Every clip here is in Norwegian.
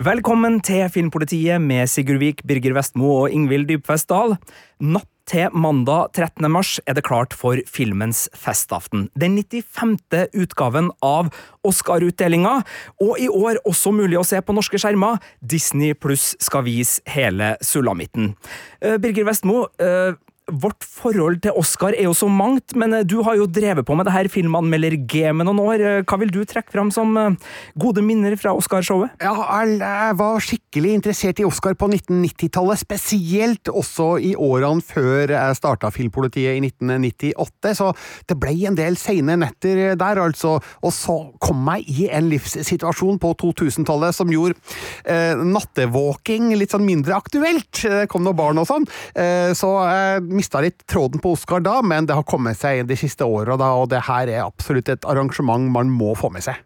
Velkommen til Filmpolitiet med Sigurd Vik, Birger Vestmo og Ingvild Dybfest Dahl. Natt til mandag 13. mars er det klart for filmens festaften. Den 95. utgaven av Oscar-utdelinga, og i år også mulig å se på norske skjermer. Disney pluss skal vise hele sulamitten. Eh, Birger Vestmo, eh, Vårt forhold til Oscar er jo så mangt, men eh, du har jo drevet på med det her filmanmelder-gamet noen år. Eh, hva vil du trekke fram som eh, gode minner fra Oscarshowet? Ja, jeg var skikkelig interessert i Oscar på 1990-tallet, spesielt også i årene før jeg starta Filmpolitiet i 1998, så det ble en del seine netter der, altså. Og så kom jeg i en livssituasjon på 2000-tallet som gjorde eh, nattevåking litt sånn mindre aktuelt. Det kom noen barn og sånn, eh, så jeg mista litt tråden på Oscar da, men det har kommet seg de siste åra, og det her er absolutt et arrangement man må få med seg.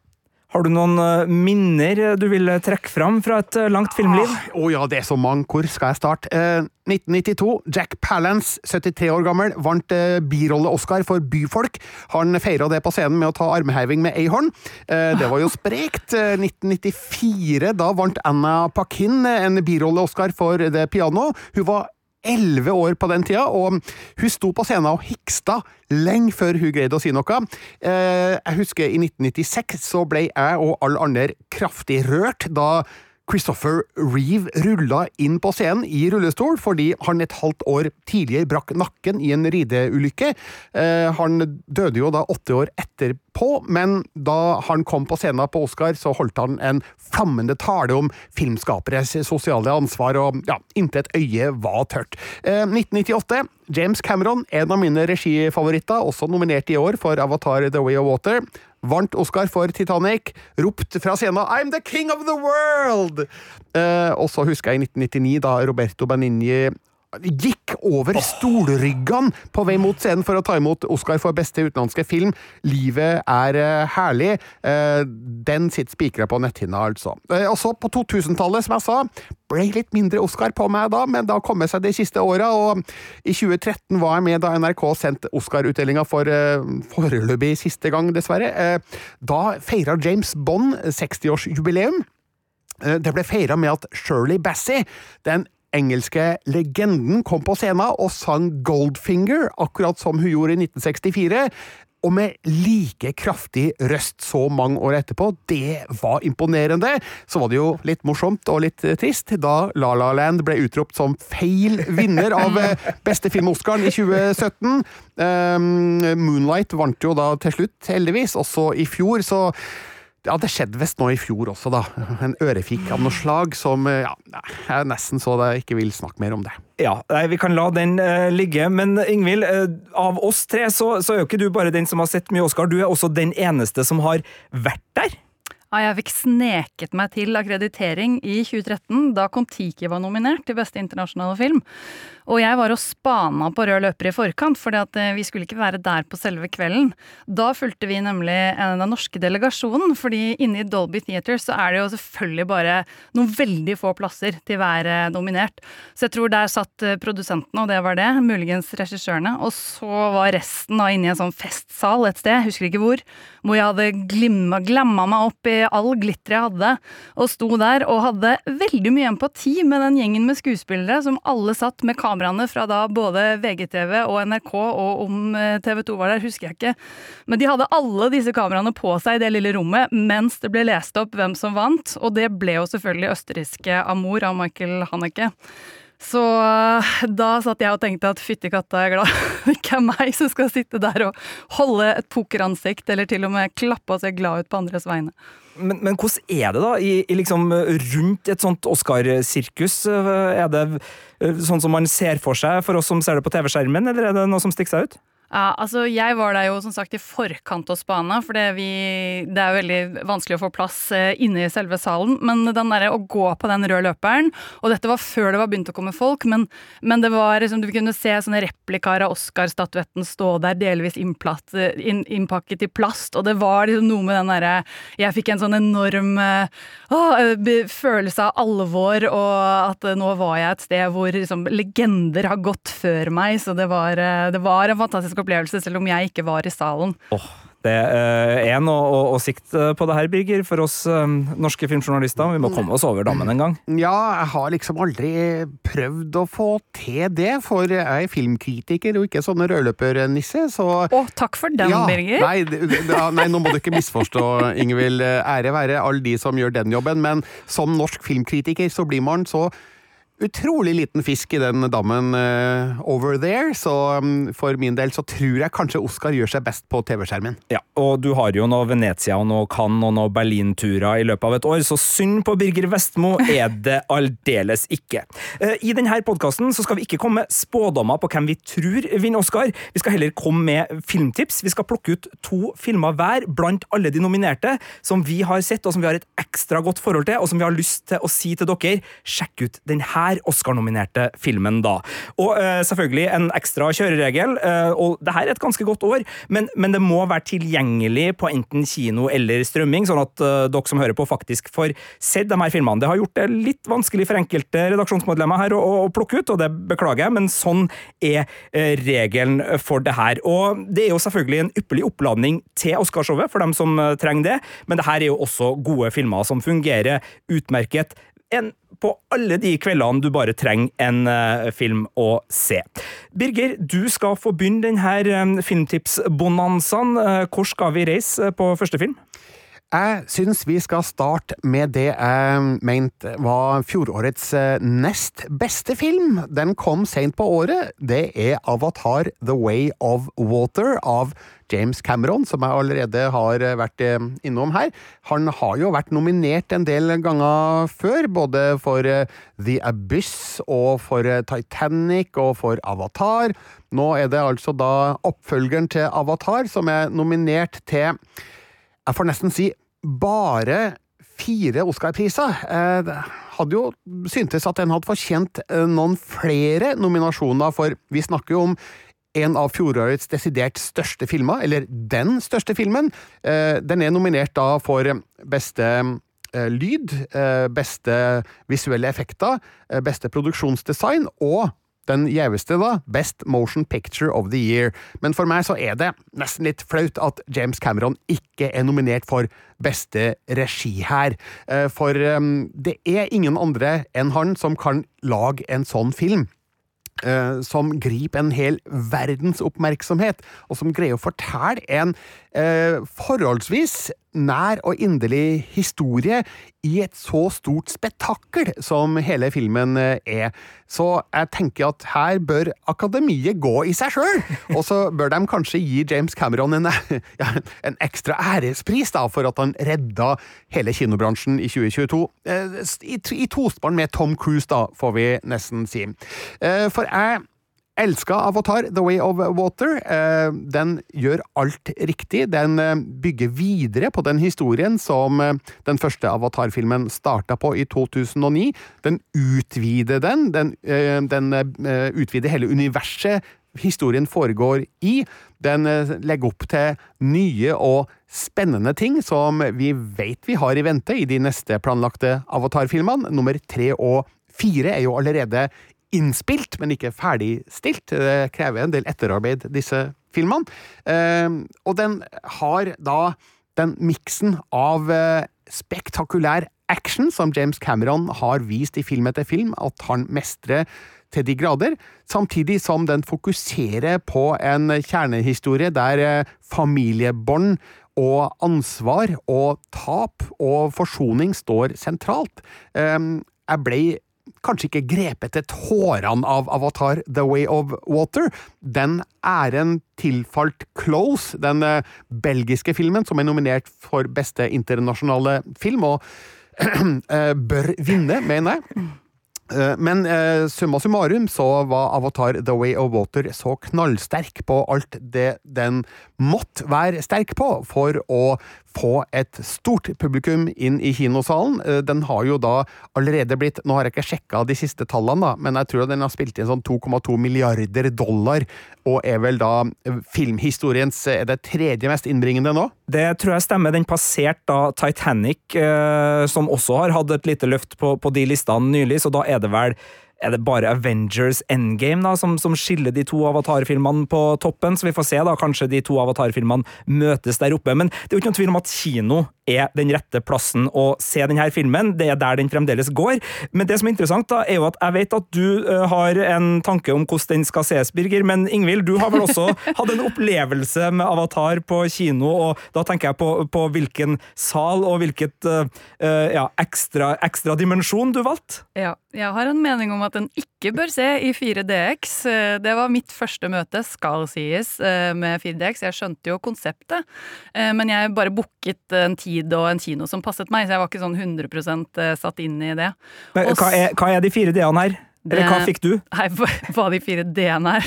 Har du noen eh, minner du vil trekke fram fra et eh, langt filmliv? Å ah, oh ja, det er så mange. Hvor skal jeg starte? Eh, 1992. Jack Palance, 73 år gammel, vant eh, birolle-Oscar for Byfolk. Han feira det på scenen med å ta armheving med ei hånd. Eh, det var jo sprekt. 1994, eh, da vant Anna Paquin en birolle-Oscar for The Piano. Hun var elleve år på den tida, og hun sto på scenen og hiksta lenge før hun greide å si noe. Eh, jeg husker i 1996 så ble jeg og alle andre kraftig rørt da Christopher Reeve rulla inn på scenen i rullestol fordi han et halvt år tidligere brakk nakken i en rideulykke. Eh, han døde jo da åtte år etterpå, men da han kom på scenen på Oscar, så holdt han en flammende tale om filmskaperes sosiale ansvar, og ja, intet øye var tørt. Eh, 1998. James Cameron, en av mine regifavoritter, også nominert i år for Avatar The Way of Water vant Oscar for Titanic, ropt fra scenen 'I'm the king of the world'! Eh, og så husker jeg i 1999, da Roberto Benigni gikk over stolryggene på vei mot scenen for å ta imot Oscar for beste utenlandske film. 'Livet er uh, herlig'. Uh, den sitter spikra på netthinna, altså. Uh, og så, på 2000-tallet, som jeg sa, ble litt mindre Oscar på meg da, men det har kommet seg de siste åra, og i 2013 var jeg med da NRK sendte Oscar-utdelinga for foreløpig siste gang, dessverre. da feira James Bond 60-årsjubileum. Det ble feira med at Shirley Bassey, den engelske legenden kom på scenen og sang Goldfinger, akkurat som hun gjorde i 1964 og med like kraftig røst så mange år etterpå. Det var imponerende. Så var det jo litt morsomt og litt trist da La La Land ble utropt som feil vinner av eh, beste film-Oscaren i 2017. Um, Moonlight vant jo da til slutt, heldigvis, også i fjor, så ja, det skjedde visst nå i fjor også, da. En ørefik av noe slag som eh, ja, jeg nesten så det ikke vil snakke mer om det. Ja, nei, vi kan la den uh, ligge, men Ingvild, uh, av oss tre så, så er jo ikke du bare den som har sett mye Oscar, du er også den eneste som har vært der. Jeg fikk sneket meg til akkreditering i 2013, da Kon-Tiki var nominert til beste internasjonale film. Og jeg var og spana på rød løper i forkant, for eh, vi skulle ikke være der på selve kvelden. Da fulgte vi nemlig den norske delegasjonen, fordi inne i Dolby Theatre så er det jo selvfølgelig bare noen veldig få plasser til hver eh, nominert. Så jeg tror der satt eh, produsentene, og det var det, muligens regissørene, og så var resten da inne i en sånn festsal et sted, jeg husker ikke hvor, hvor jeg hadde glamma meg opp i all glitteret jeg hadde, og sto der og hadde veldig mye empati med den gjengen med skuespillere som alle satt med kameraene fra da både VGTV og NRK, og om eh, TV 2 var der, husker jeg ikke. Men de hadde alle disse kameraene på seg i det lille rommet mens det ble lest opp hvem som vant, og det ble jo selvfølgelig østerrikske Amour av Michael Haneke. Så eh, da satt jeg og tenkte at fytti katta, jeg er glad det ikke er meg som skal sitte der og holde et pokeransikt, eller til og med klappe og se glad ut på andres vegne. Men, men hvordan er det da i, i liksom, rundt et sånt Oscar-sirkus? Er det eh, sånn som man ser for seg for oss som ser det på TV-skjermen, eller er det noe som stikker seg ut? Ja, altså Jeg var der jo som sagt i forkant hos bana, for det, vi, det er veldig vanskelig å få plass eh, inne i selve salen. Men den der, å gå på den røde løperen Og dette var før det var begynt å komme folk, men, men det var liksom, du kunne se sånne replikaer av Oscar-statuetten stå der delvis innplatt, inn, innpakket i plast, og det var liksom noe med den derre Jeg fikk en sånn enorm å, følelse av alvor, og at nå var jeg et sted hvor liksom, legender har gått før meg, så det var, eh, det var en fantastisk opplevelse, selv om jeg ikke var i salen. Oh. Det er noe å, å, sikte på det her, Birger, for oss um, norske filmjournalister. Vi må komme oss over dammen en gang. Ja, jeg har liksom aldri prøvd å få til det, for jeg er filmkritiker og ikke sånn rødløpernisse, så Å, takk for den, ja, Birger. Nei, da, nei, nå må du ikke misforstå, Ingvild. Ære være alle de som gjør den jobben, men som norsk filmkritiker så blir man så utrolig liten fisk i den dammen uh, over there, så um, for min del så tror jeg kanskje Oscar gjør seg best på TV-skjermen. Ja, og du har jo noe Venezia og noe Cannes og noe Berlin-turer i løpet av et år, så synd på Birger Vestmo er det aldeles ikke. Uh, I denne podkasten skal vi ikke komme med spådommer på hvem vi tror vinner Oscar, vi skal heller komme med filmtips. Vi skal plukke ut to filmer hver blant alle de nominerte som vi har sett, og som vi har et ekstra godt forhold til, og som vi har lyst til å si til dere, sjekk ut den her Oscar-nominerte filmen da. Og uh, selvfølgelig en ekstra kjøreregel, uh, og det her er et ganske godt år, men, men, det må være tilgjengelig på enten kino eller strømming, sånn at uh, dere som hører på, faktisk får sett de her filmene. Det har gjort det litt vanskelig for enkelte redaksjonsmedlemmer her å, å plukke ut, og det beklager jeg, men sånn er regelen for det her. Og det er jo selvfølgelig en ypperlig oppladning til Oscarshowet for dem som trenger det, men det her er jo også gode filmer som fungerer utmerket en på alle de kveldene du bare trenger en uh, film å se. Birger, du skal få begynne denne um, filmtipsbonanzaen. Uh, hvor skal vi reise på første film? Jeg syns vi skal starte med det jeg mente var fjorårets eh, nest beste film. Den kom seint på året. Det er Avatar The Way of Water av James Cameron, som jeg allerede har eh, vært eh, innom her. Han har jo vært nominert en del ganger før, både for The Abyss og for Titanic og for Avatar. Nå er det altså da oppfølgeren til Avatar som er nominert til jeg får nesten si bare fire Oscar-priser. Eh, hadde jo syntes at den hadde fortjent eh, noen flere nominasjoner, for vi snakker jo om en av fjorårets desidert største filmer, eller den største filmen. Eh, den er nominert da for beste lyd, beste visuelle effekter, beste produksjonsdesign og den gjeveste, da, Best Motion Picture of the Year. Men for meg så er det nesten litt flaut at James Cameron ikke er nominert for beste regi her. Eh, for um, det er ingen andre enn han som kan lage en sånn film. Uh, som griper en hel verdens oppmerksomhet, og som greier å fortelle en eh, forholdsvis nær og inderlig historie i et så stort spetakkel som hele filmen eh, er. Så jeg tenker at her bør akademiet gå i seg sjøl, og så bør de kanskje gi James Cameron en, ja, en ekstra ærespris da, for at han redda hele kinobransjen i 2022. Eh, I, i tospann med Tom Cruise, da, får vi nesten si. Eh, for jeg Elska Avatar, The Way of Water. Eh, den gjør alt riktig. Den eh, bygger videre på den historien som eh, den første Avatar-filmen starta på i 2009. Den utvider den. Den, den utvider hele universet historien foregår i. Den legger opp til nye og spennende ting som vi vet vi har i vente i de neste planlagte Avatar-filmene. Nummer tre og fire er jo allerede innspilt, men ikke ferdigstilt. Det krever en del etterarbeid, disse filmene. Eh, og den har da den miksen av eh, spektakulær action som James Cameron har vist i film etter film at han mestrer til de grader, samtidig som den fokuserer på en kjernehistorie der eh, familiebånd og ansvar og tap og forsoning står sentralt. Jeg ble kanskje ikke grepet til tårene av Avatar The Way of Water. Den æren tilfalt Close, den uh, belgiske filmen som er nominert for beste internasjonale film, og uh, bør vinne, mener jeg. Eh, Men eh, summa summarum så var Avatar The Way of Water så knallsterk på alt det den måtte være sterk på for å få et stort publikum inn i kinosalen. Eh, Den har jo da allerede blitt Nå har jeg ikke sjekka de siste tallene, da, men jeg tror den har spilt inn sånn 2,2 milliarder dollar, og er vel da eh, filmhistoriens eh, Er det tredje mest innbringende nå? Det tror jeg stemmer. Den passerte da Titanic, som også har hatt et lite løft på, på de listene nylig, så da er det vel er det bare Avengers Endgame da, som, som skiller de to Avatar-filmene på toppen? Så vi får se, da. Kanskje de to Avatar-filmene møtes der oppe. Men det er jo ikke noen tvil om at kino er den rette plassen å se denne filmen. Det er der den fremdeles går. Men det som er interessant, da, er jo at jeg vet at du har en tanke om hvordan den skal ses, Birger. Men Ingvild, du har vel også hatt en opplevelse med Avatar på kino, og da tenker jeg på, på hvilken sal og hvilket uh, ja, ekstra, ekstra dimensjon du valgte? Ja, jeg har en mening om at en ikke bør se i 4DX. Eh, Det var mitt første møte, skal sies, eh, med 4DX. Jeg skjønte jo konseptet, eh, men jeg bare booket en tid og en kino som passet meg, så jeg var ikke sånn 100% satt inn i det. Men, hva, er, hva er de fire d-ene her? Eller hva fikk du? Nei, hva de fire D-ene er.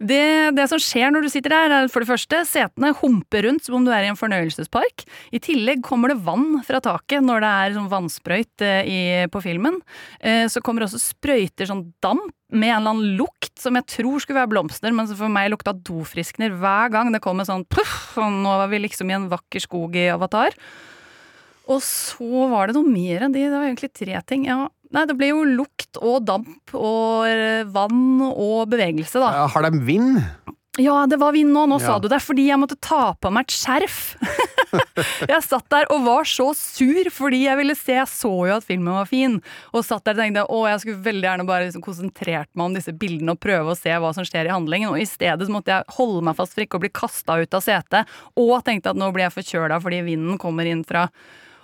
Det, det som skjer når du sitter der, er for det første setene humper rundt som om du er i en fornøyelsespark. I tillegg kommer det vann fra taket når det er sånn vannsprøyt eh, i, på filmen. Eh, Så kommer det også sprøyter sånn damp med en eller annen lukt som jeg tror skulle være blomster, men som for meg lukta dofriskner hver gang det kom en sånn puff, og nå var vi liksom i en vakker skog i Avatar. Og så var det noe mer enn de. Det var egentlig tre ting. Ja. Nei, det ble jo lukt og damp og eh, vann og bevegelse, da. Ja, Har de vind? Ja, det var vind nå, nå sa du det, fordi jeg måtte ta på meg et skjerf. jeg satt der og var så sur fordi jeg ville se, jeg så jo at filmen var fin, og satt der og tenkte å, jeg skulle veldig gjerne bare liksom konsentrert meg om disse bildene og prøve å se hva som skjer i handlingen, og i stedet så måtte jeg holde meg fast for ikke å bli kasta ut av setet, og tenkte at nå blir jeg forkjøla fordi vinden kommer inn fra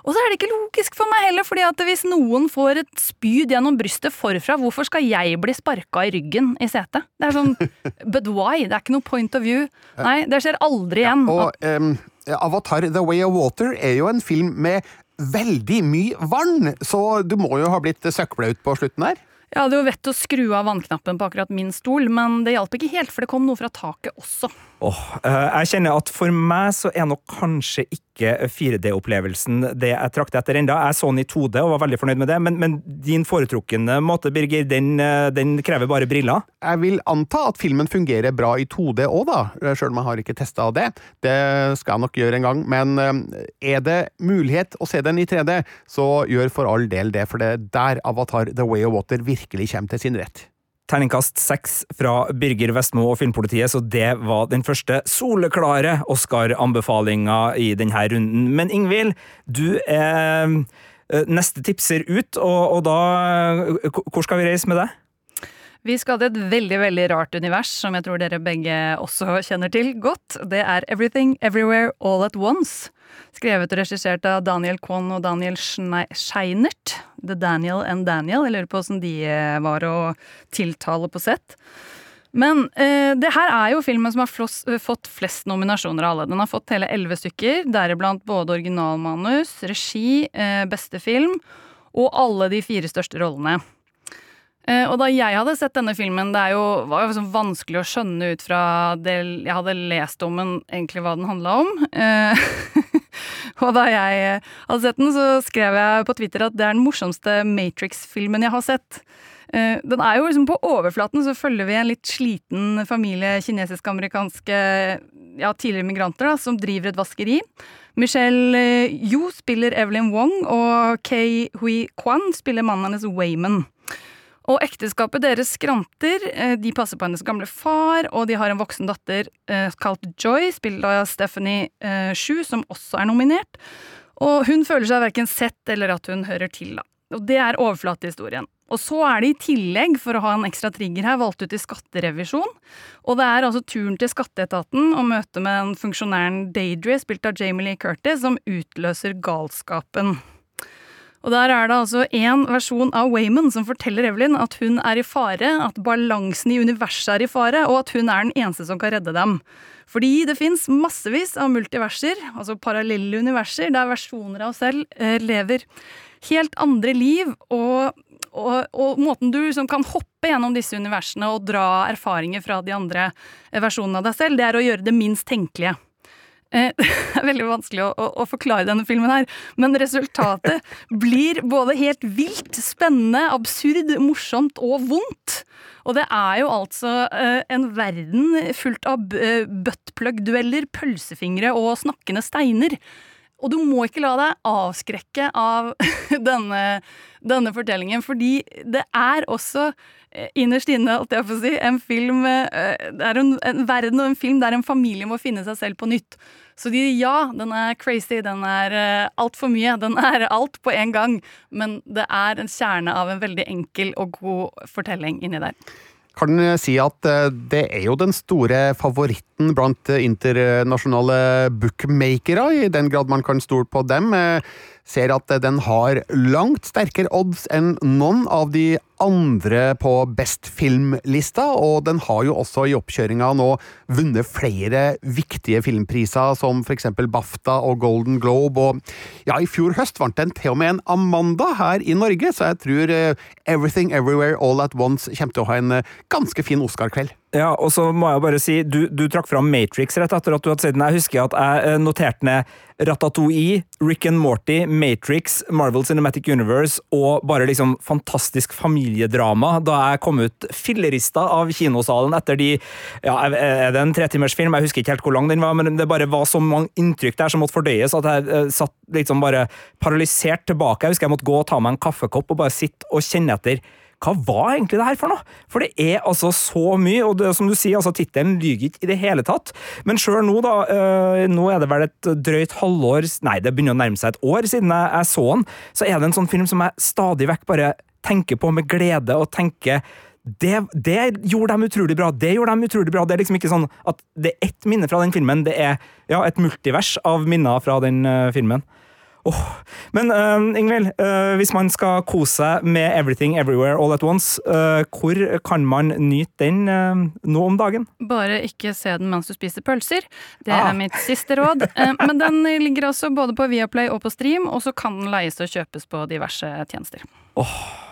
og så er det ikke logisk for meg heller, fordi at hvis noen får et spyd gjennom brystet forfra, hvorfor skal jeg bli sparka i ryggen i setet? Det er sånn But why? Det er ikke noe point of view. Nei, det skjer aldri igjen. Og um, Avatar The Way of Water er jo en film med veldig mye vann, så du må jo ha blitt søkkblaut på slutten der. Jeg hadde jo vett å skru av vannknappen på akkurat min stol, men det hjalp ikke helt, for det kom noe fra taket også. Eh, jeg kjenner at for meg så er nok kanskje ikke 4D-opplevelsen det jeg trakter etter enda. Jeg så den i 2D og var veldig fornøyd med det, men, men din foretrukne måte, Birger, den, eh, den krever bare briller. Jeg vil anta at filmen fungerer bra i 2D òg, da, sjøl om jeg har ikke testa det. Det skal jeg nok gjøre en gang, men er det mulighet å se den i 3D, så gjør for all del det, for det er der Avatar The Way of Water virkelig kommer til sin rett. Terningkast seks fra Birger Vestmo og Filmpolitiet, så det var den første soleklare Oscar-anbefalinga i denne runden. Men Ingvild, du er eh, neste tipser ut, og, og da eh, Hvor skal vi reise med deg? Vi skal til et veldig veldig rart univers, som jeg tror dere begge også kjenner til godt. Det er Everything Everywhere All At Once. Skrevet og regissert av Daniel Kwon og Daniel Scheinert. The Daniel and Daniel. Jeg lurer på åssen de eh, var å tiltale på sett. Men eh, det her er jo filmen som har floss, eh, fått flest nominasjoner av alle. Den har fått hele elleve stykker, deriblant både originalmanus, regi, eh, beste film og alle de fire største rollene. Eh, og da jeg hadde sett denne filmen, det jo, var jo sånn vanskelig å skjønne ut fra det jeg hadde lest om den, egentlig hva den handla om. Og da jeg eh, hadde sett den, så skrev jeg på Twitter at det er den morsomste Matrix-filmen jeg har sett. Eh, den er jo liksom På overflaten så følger vi en litt sliten familie kinesisk-amerikanske ja, tidligere migranter da, som driver et vaskeri. Michelle eh, Yu spiller Evelyn Wong, og Kei Hui Kwan spiller mannen hennes Wayman. Og ekteskapet deres skranter. eh, De passer på hennes gamle far, og de har en voksen datter eh, kalt Joy, spilt av Stephanie eh, Shu, som også er nominert. Og hun føler seg verken sett eller at hun hører til, da. Og det er overflatehistorien. Og så er det i tillegg, for å ha en ekstra trigger her, valgt ut i skatterevisjon. Og det er altså turen til skatteetaten og møte med den funksjonæren Daidre, spilt av Jamie Lee Curtis, som utløser galskapen. Og der er det altså en versjon av Wayman som forteller Evelyn at hun er i fare, at balansen i universet er i fare, og at hun er den eneste som kan redde dem. Fordi det fins massevis av multiverser, altså parallelle universer, der versjoner av oss selv eh, lever helt andre liv, og, og, og, måten du som kan hoppe gjennom disse universene og dra erfaringer fra de andre versjonene av deg selv, det er å gjøre det minst tenkelige. Eh, det er veldig vanskelig å, å, å, forklare denne filmen her, men resultatet blir både helt vilt, spennende, absurd, morsomt og vondt. Og det er jo altså uh, en verden fullt av uh, buttplug-dueller, pølsefingre og snakkende steiner. Og du må ikke la deg avskrekke av denne, denne fortellingen, fordi det er også eh, innerst inne, alt jeg får si, en film eh, Det er en, en, verden og en film der en familie må finne seg selv på nytt. Så de, ja, den er crazy, den er uh, altfor mye, den er alt på en gang. Men det er en kjerne av en veldig enkel og god fortelling inni der kan si at eh, det er jo den store favoritten blant internasjonale bookmakere, i den grad man kan stole på dem. Eh, ser at den har langt sterkere odds enn noen av de andre på Best Film-lista, og den har jo også i oppkjøringa nå vunnet flere viktige filmpriser, som for eksempel BAFTA og Golden Globe, og ja, i fjor høst vant den til og med en Amanda her i Norge, så jeg tror uh, Everything Everywhere All At Once kommer til å ha en uh, ganske fin Oscar-kveld. Ja, og så må jeg bare si, du, du trakk fram Matrix rett etter at du hadde sett den. Jeg husker at jeg eh, noterte ned Ratatouille, Rick and Morty, Matrix, Marvel Cinematic Universe og bare liksom fantastisk familiedrama da jeg kom ut fillerista av kinosalen etter de ja, Er det en tretimersfilm? Jeg husker ikke helt hvor lang den var, men det bare var så mange inntrykk der som måtte fordøyes at jeg uh, satt liksom bare paralysert tilbake. Jeg husker jeg måtte gå og ta meg en kaffekopp og bare sitte og kjenne etter hva var egentlig det her for noe? For det er altså så mye, og det, som du sier, altså tittelen lyver ikke i det hele tatt. Men sjøl nå, da, øh, nå er det vel et drøyt halvår, nei, det begynner å nærme seg et år siden jeg, jeg så den, så er det en sånn film som jeg stadig vekk bare tenker på med glede, og tenker det, det, gjorde de utrolig bra. Det gjorde de utrolig bra. Det er liksom ikke sånn at det er ett minne fra den filmen, det er ja, et multivers av minner fra den uh, filmen. Oh. Men uh, Ingvild, uh, hvis man skal kose seg med Everything Everywhere All At Once, uh, hvor kan man nyte den nå om dagen? Bare ikke se den mens du spiser pølser. Det ah. er mitt siste råd. men den ligger altså både på Viaplay og på Stream, og så kan den leies og kjøpes på diverse tjenester. Oh.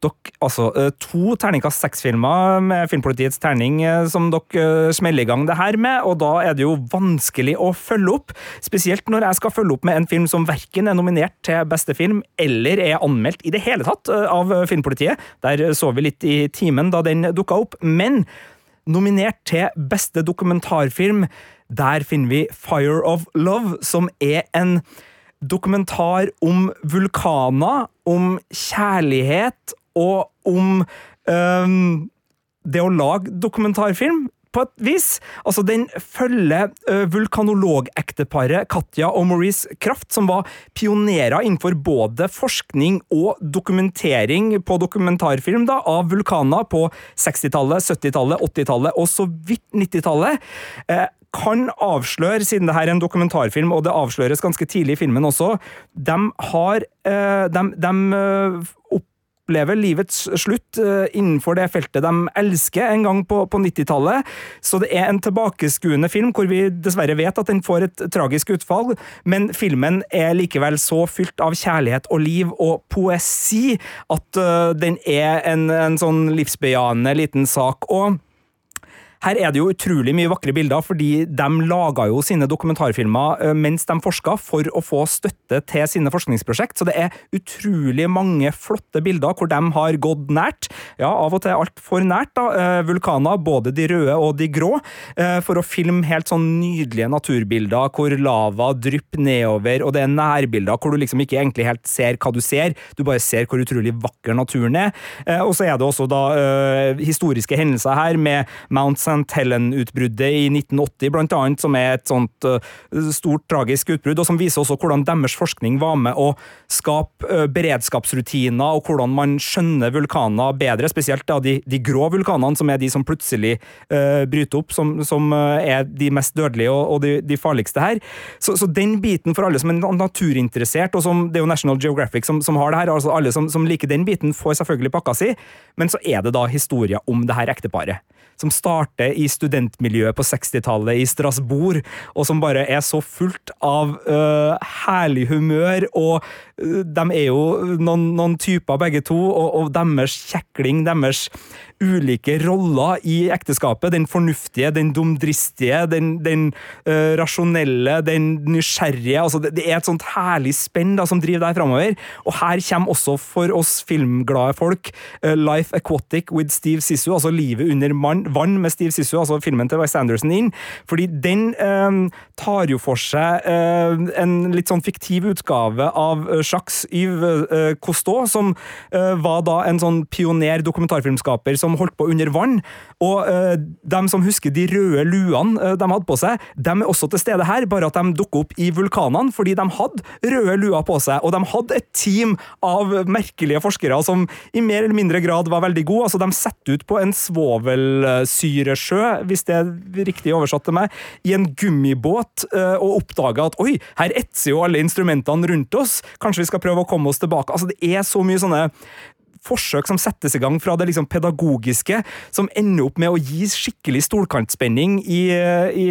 Dere, altså, eh, to terningkast seks-filmer med Filmpolitiets terning eh, som dere eh, smeller i gang det her med, og da er det jo vanskelig å følge opp. Spesielt når jeg skal følge opp med en film som verken er nominert til beste film eller er anmeldt i det hele tatt av Filmpolitiet. Der så vi litt i timen da den dukka opp. Men nominert til beste dokumentarfilm, der finner vi Fire of Love, som er en dokumentar om vulkaner, om kjærlighet og om um, det å lage dokumentarfilm på et vis. Altså, Den følger uh, vulkanologekteparet Katja og Maurice Kraft, som var pionerer innenfor både forskning og dokumentering på dokumentarfilm da, av vulkaner på 60-tallet, 70-tallet, 80-tallet og så vidt 90-tallet. Uh, kan avsløre, siden det her er en dokumentarfilm, og det avsløres ganske tidlig i filmen også, de har uh, de, de opp opplever livets slutt eh, innenfor det feltet de elsker, en gang på, på 90-tallet. Så det er en tilbakeskuende film hvor vi dessverre vet at den får et tragisk utfall, men filmen er likevel så fylt av kjærlighet og liv og poesi at uh, den er en, en sånn livsbejaende liten sak. og her er det jo utrolig mye vakre bilder, fordi de laga jo sine dokumentarfilmer eh, mens de forska, for å få støtte til sine forskningsprosjekt. Så det er utrolig mange flotte bilder hvor de har gått nært, ja, av og til altfor nært, da, eh, vulkaner, både de røde og de grå, eh, for å filme helt sånn nydelige naturbilder hvor lava drypper nedover, og det er nærbilder hvor du liksom ikke egentlig helt ser hva du ser, du bare ser hvor utrolig vakker naturen er. Og så er det også da historiske hendelser her, med Mount St. St. Helen-utbruddet i 1980, blant annet, som er et sånt uh, stort, tragisk utbrudd, og som viser også hvordan deres forskning var med å skape uh, beredskapsrutiner, og hvordan man skjønner vulkaner bedre, spesielt da de, de grå vulkanene, som er de som plutselig uh, bryter opp, som, som er de mest dødelige og, og de, de, farligste her. Så, så, den biten for alle som er naturinteressert, og som det er jo National Geographic som, som har det her, altså alle som, som liker den biten, får selvfølgelig pakka si, men så er det da historier om det her ekteparet som starter eksisterte i studentmiljøet på 60-tallet i Strasbourg, og som bare er så fullt av uh, herlig humør, og uh, de er jo noen, noen typer begge to, og, og deres kjekling, deres ulike roller i ekteskapet. Den fornuftige, den dumdristige, den, den uh, rasjonelle, den nysgjerrige. Altså, det, det, er et sånt herlig spenn da, som driver deg framover. Og her kommer også for oss filmglade folk uh, Life Aquatic with Steve Sissu, altså Livet under man, vann med Steve Sissu, altså filmen til West Anderson inn. Fordi den uh, tar jo for seg en litt sånn fiktiv utgave av Jacques Yves Cousteau, som var da en sånn pioner dokumentarfilmskaper som som holdt på under vann. Og uh, de som husker de røde luene uh, de hadde på seg, de er også til stede her, bare at de dukker opp i vulkanene fordi de hadde røde luer på seg. Og de hadde et team av merkelige forskere som i mer eller mindre grad var veldig gode. Altså, de setter ut på en svovelsyresjø, hvis det er riktig oversatt til meg, i en gummibåt uh, og oppdaga at oi, her etser jo alle instrumentene rundt oss, kanskje vi skal prøve å komme oss tilbake. Altså, det er så mye sånne forsøk som settes i gang fra det liksom pedagogiske, som ender opp med å gi skikkelig stolkantspenning i, i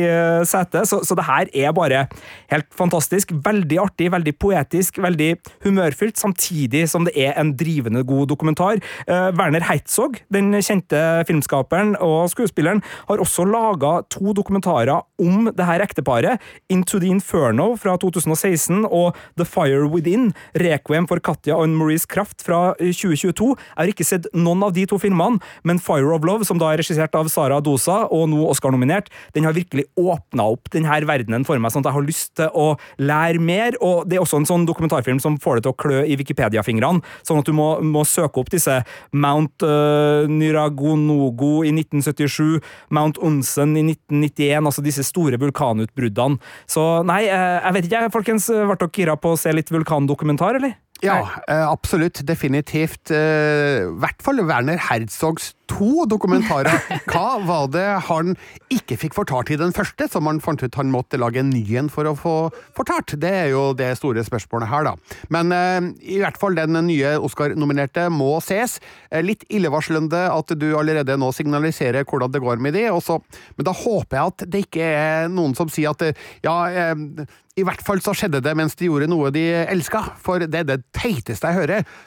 setet. Så, så det her er bare helt fantastisk. Veldig artig, veldig poetisk, veldig humørfylt, samtidig som det er en drivende god dokumentar. Uh, Werner Heitzog, den kjente filmskaperen og skuespilleren, har også laga to dokumentarer om det her ekteparet. Into the Inferno fra 2016 og The Fire Within, Requiem for Katja og Maurice Kraft fra 2022 to. Jeg har ikke sett noen av de to filmene, men Fire of Love, som da er regissert av Sara Dosa, og nå Oscar-nominert, den har virkelig åpna opp denne verdenen for meg, sånn at jeg har lyst til å lære mer. Og det er også en sånn dokumentarfilm som får det til å klø i Wikipedia-fingrene, sånn at du må, må, søke opp disse Mount uh, Nyragonogo i 1977, Mount Onsen i 1991, altså disse store vulkanutbruddene. Så nei, eh, jeg vet ikke, folkens, ble dere gira på å se litt vulkandokumentar, eller? Ja, eh, absolutt. Definitivt. Eh, I hvert fall Werner Herzogs to dokumentarer. Hva var det han ikke fikk fortalt i den første, som han fant ut han måtte lage en ny en for å få fortalt? Det er jo det store spørsmålet her, da. Men eh, i hvert fall den nye Oscar-nominerte må ses. Litt illevarslende at du allerede nå signaliserer hvordan det går med de, også, men da håper jeg at det ikke er noen som sier at ja, eh, i hvert fall så skjedde det mens de gjorde noe de elska, for det er det teiteste jeg hører.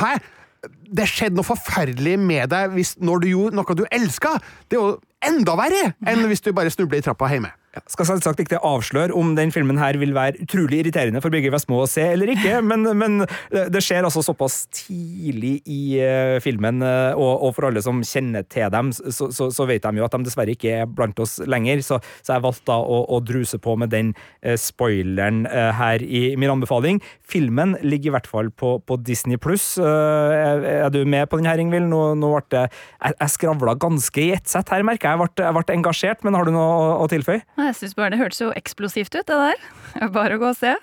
Hæ? Det skjedde noe forferdelig med deg hvis, når du gjorde noe du elska. Det er jo enda verre enn hvis du bare snubler i trappa hjemme. Ja, skal selvsagt ikke avsløre om den filmen her vil være utrolig irriterende for Birger Vestmo å se eller ikke, men, men, det skjer altså såpass tidlig i uh, filmen, uh, og, og, for alle som kjenner til dem, så, så, så, vet de jo at de dessverre ikke er blant oss lenger, så, så jeg valgte da å, å, druse på med den uh, spoileren her i min anbefaling. Filmen ligger i hvert fall på, på Disney pluss. Er, er, du med på den her, Ingvild? Nå, nå ble det Jeg, jeg skravla ganske i ett sett her, merker jeg. Jeg ble, ble engasjert, men har du noe å, å tilføye? Jeg synes bare Det hørtes jo eksplosivt ut, det der. Bare å gå og se.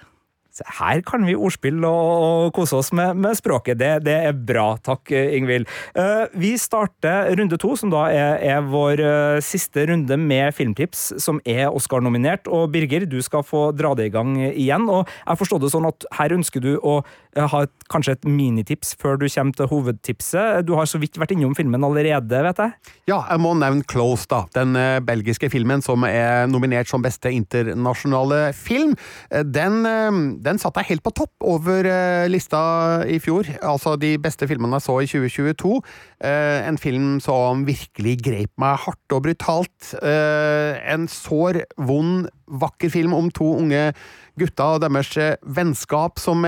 Her kan vi ordspille og kose oss med, med språket. Det, det, er bra. Takk, Ingvild. Uh, vi starter runde to, som da er, er vår uh, siste runde med filmtips, som er Oscar-nominert. Og Birger, du skal få dra det i gang igjen. Og jeg forstår det sånn at her ønsker du å ha et, kanskje et minitips før du kommer til hovedtipset. Du har så vidt vært innom filmen allerede, vet jeg? Ja, jeg må nevne Close, da. Den belgiske filmen som er nominert som beste internasjonale film. Den den satte jeg helt på topp over lista i fjor. Altså de beste filmene jeg så i 2022. Uh, eh, en film som virkelig greip meg hardt og brutalt. En sår, vond, vakker film om to unge gutter og deres vennskap som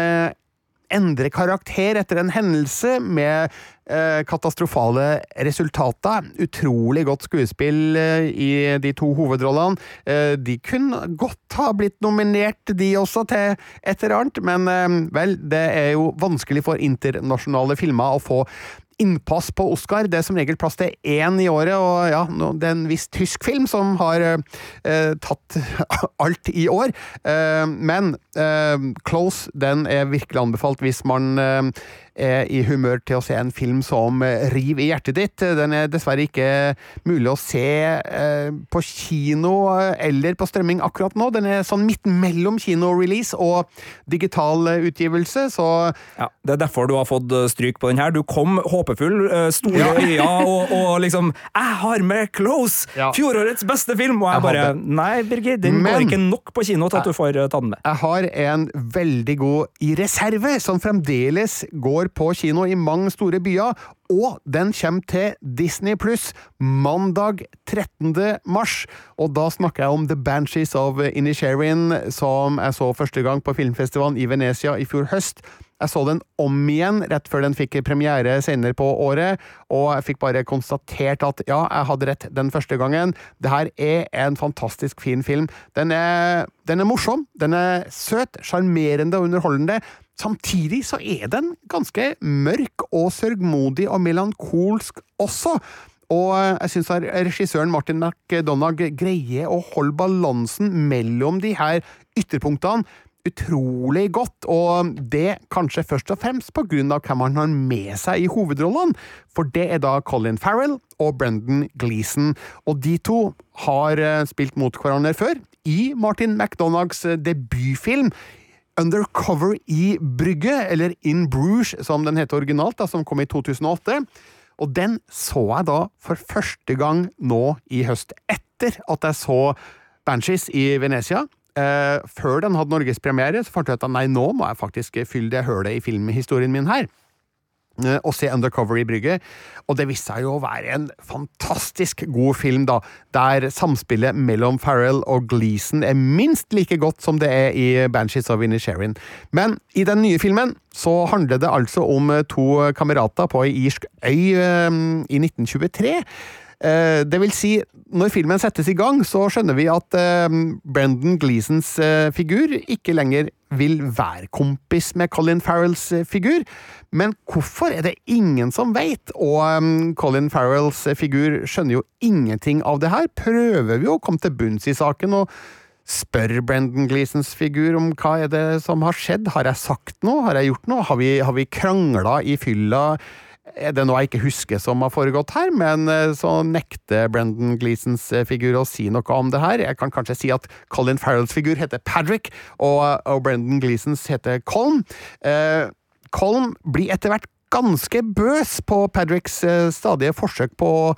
endrer karakter etter en hendelse med Eh, katastrofale resultater. Utrolig godt skuespill eh, i de to hovedrollene. Eh, de kunne godt ha blitt nominert, de også, til et eller annet, men vel, det er jo vanskelig for internasjonale filmer å få innpass på Oscar. Det er som regel plass til én i året, og ja, det er en viss tysk film som har eh, tatt alt i år. Eh, men eh, Close den er virkelig anbefalt hvis man er i humør til å se en film som river i hjertet ditt. Den er dessverre ikke mulig å se eh, på kino eller på strømming akkurat nå. Den er sånn midt mellom kinorelease og digital utgivelse, så ja, Det er derfor du har fått stryk på den her. Du kom håpefull, store ja. øyne og, og, liksom 'Jeg har med Close! Ja. Fjorårets beste film!' Og jeg, jeg bare Nei, Birgit, den Men, går ikke nok på kino til at du får ta den med. Jeg har en veldig god i reserve, som fremdeles går på kino i mange store byer, og den kommer til Disney pluss mandag 13. mars. Og da snakker jeg om The Banshees of Inisherin, som jeg så første gang på filmfestivalen i Venezia i fjor høst. Jeg så den om igjen rett før den fikk premiere senere på året, og jeg fikk bare konstatert at ja, jeg hadde rett den første gangen. Det her er en fantastisk fin film. Den er, den er morsom, den er søt, sjarmerende og underholdende. Samtidig så er den ganske mørk og sørgmodig og melankolsk også. Og jeg syns regissøren Martin McDonagh greier å holde balansen mellom de her ytterpunktene utrolig godt, og det kanskje først og fremst på grunn av hvem han har med seg i hovedrollene, for det er da Colin Farrell og Brendan Gleeson, og de to har eh, spilt mot hverandre før, i Martin McDonaghs eh, debutfilm Undercover i Brygge, eller In Bruges som den heter originalt, da, som kom i 2008. Og den så jeg da for første gang nå i høst, etter at jeg så Banshees i Venezia. Eh, før den hadde norgespremiere, fant jeg ut at nei, nå må jeg faktisk fylle det hølet i filmhistorien min her eh, se Undercover i brygget. Og det viste seg jo å være en fantastisk god film, da, der samspillet mellom Farrell og Gleeson er minst like godt som det er i Banshees of Inisherin. Men i den nye filmen så handler det altså om to kamerater på ei irsk øy um, i 1923 Eh, det vil si, når filmen settes i gang, så skjønner vi at eh, Brendan Gleesons eh, figur ikke lenger vil være kompis med Colin Farrells figur. Men hvorfor er det ingen som veit, og Colin Farrells figur skjønner jo ingenting av det her. Prøver vi å komme til bunns i saken og spør Brendan Gleesons figur om hva er det som har skjedd, har jeg sagt noe, har jeg gjort noe, har vi, har vi krangla i fylla? Er det noe jeg ikke husker som har foregått her, men eh, så nekter Brendan Gleesons eh, figur å si noe om det her. Jeg kan kanskje si at Colin Farrells figur heter Patrick, og, og Brendan Gleesons heter Colm. Eh, Colm blir etter hvert ganske bøs på Padricks eh, stadige forsøk på å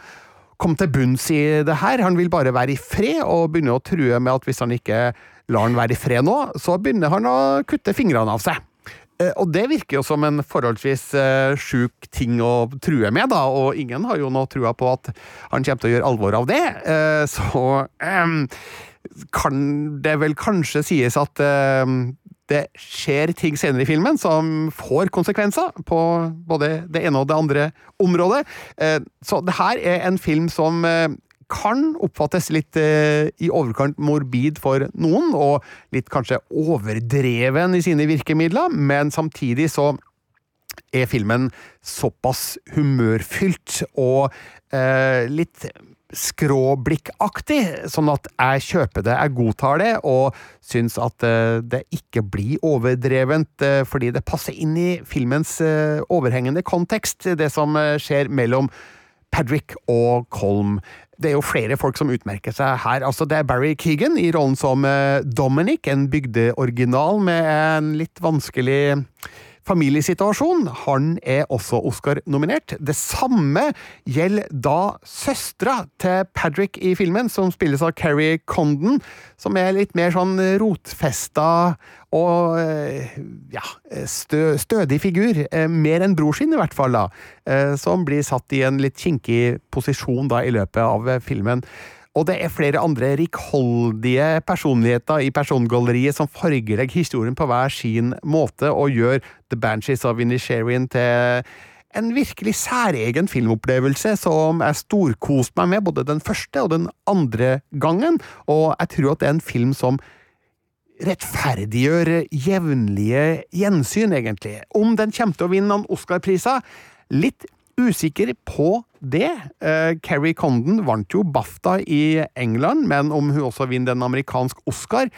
komme til bunns i det her. Han vil bare være i fred, og begynner å true med at hvis han ikke lar han være i fred nå, så begynner han å kutte fingrene av seg. Eh, og det virker jo som en forholdsvis uh, sjuk ting å true med, da, og ingen har jo nå trua på at han kommer til å gjøre alvor av det. Uh, så um, kan det vel kanskje sies at uh, det skjer ting senere i filmen som får konsekvenser på både det ene og det andre området. Så det her er en film som kan oppfattes litt eh, i overkant morbid for noen, og litt kanskje overdreven i sine virkemidler, men samtidig så er filmen såpass humørfylt og eh, litt skråblikkaktig, sånn at jeg kjøper det, jeg godtar det, og syns at eh, det ikke blir overdrevent, eh, fordi det passer inn i filmens eh, overhengende kontekst, det som skjer mellom Padrick og Colm det er jo flere folk som utmerker seg her. Altså, det er Barry Keegan i rollen som eh, Dominic, en bygdeoriginal med en litt vanskelig familiesituasjon. Han er også Oscar-nominert. Det samme gjelder da søstera til Patrick i filmen, som spilles av Carrie Condon, som er litt mer sånn rotfesta og eh, ja, stø, stødig figur. Eh, mer enn bror sin, i hvert fall, da. Eh, som blir satt i en litt kinkig posisjon da i løpet av filmen. Og det er flere andre rikholdige personligheter i persongalleriet som fargelegger historien på hver sin måte, og gjør The Banshees of Inisherin til en virkelig særegen filmopplevelse som jeg storkoste meg med både den første og den andre gangen, og jeg tror at det er en film som rettferdiggjør jevnlige gjensyn, egentlig. Om den kommer til å vinne noen Oscar-priser? Litt usikker på det. Uh, Carrie Condon vant jo BAFTA i England, men om hun også vinner en amerikansk Oscar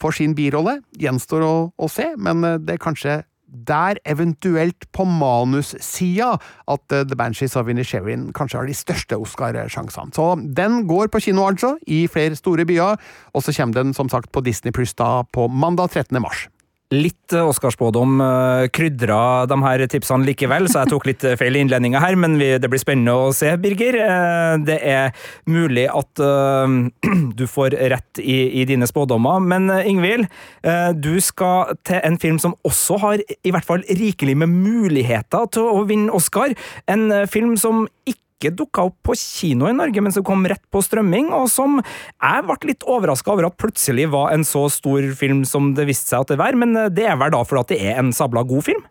for sin birolle, gjenstår å, å se, men uh, det er kanskje der, eventuelt på manussida, at uh, The Banshees of Inisherin kanskje har de største Oscar-sjansene. Så den går på kino, altså, i flere store byer, og så kommer den som sagt på Disney Pluss da på mandag 13. mars. Litt eh, Oscarspådom uh, krydra de her tipsene likevel, så jeg tok litt eh, feil i innledninga her, men vi, det blir spennende å se, Birger. Det er mulig at du får rett i, i dine spådommer, men Ingvild, du skal til en film som også har i hvert fall rikelig med muligheter til å vinne Oscar. En film som ikke ikke dukka opp på kino i Norge, men som kom rett på strømming, og som jeg ble litt overraska over at plutselig var en så stor film som det viste seg at det var, men det er vel da fordi det er en sabla god film?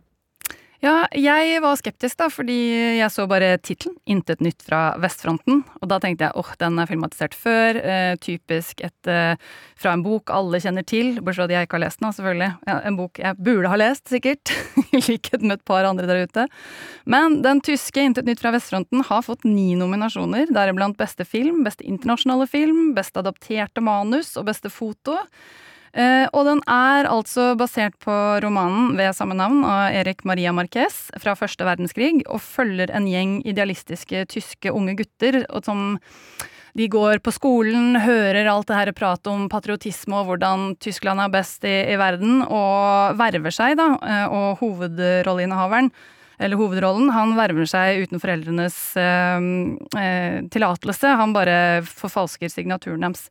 Ja, jeg var skeptisk, da, fordi jeg så bare tittelen 'Intet nytt fra vestfronten'. Og da tenkte jeg åh, oh, den er filmatisert før. Eh, typisk et, eh, fra en bok alle kjenner til. Bortsett fra at jeg ikke har lest den, selvfølgelig. Ja, en bok jeg burde ha lest, sikkert. I likhet med et par andre der ute. Men den tyske 'Intet nytt fra vestfronten' har fått ni nominasjoner, deriblant beste film, beste internasjonale film, beste adapterte manus og beste foto. Eh, og den er altså basert på romanen ved samme navn av Erik Maria Marquez fra første verdenskrig, og følger en gjeng idealistiske tyske unge gutter som de går på skolen, hører alt det her pratet om patriotisme og hvordan Tyskland er best i, i verden, og verver seg, da. Eh, og hovedrolleinnehaveren eller hovedrollen, han verver seg uten foreldrenes eh, eh, tillatelse. Han bare forfalsker signaturen deres.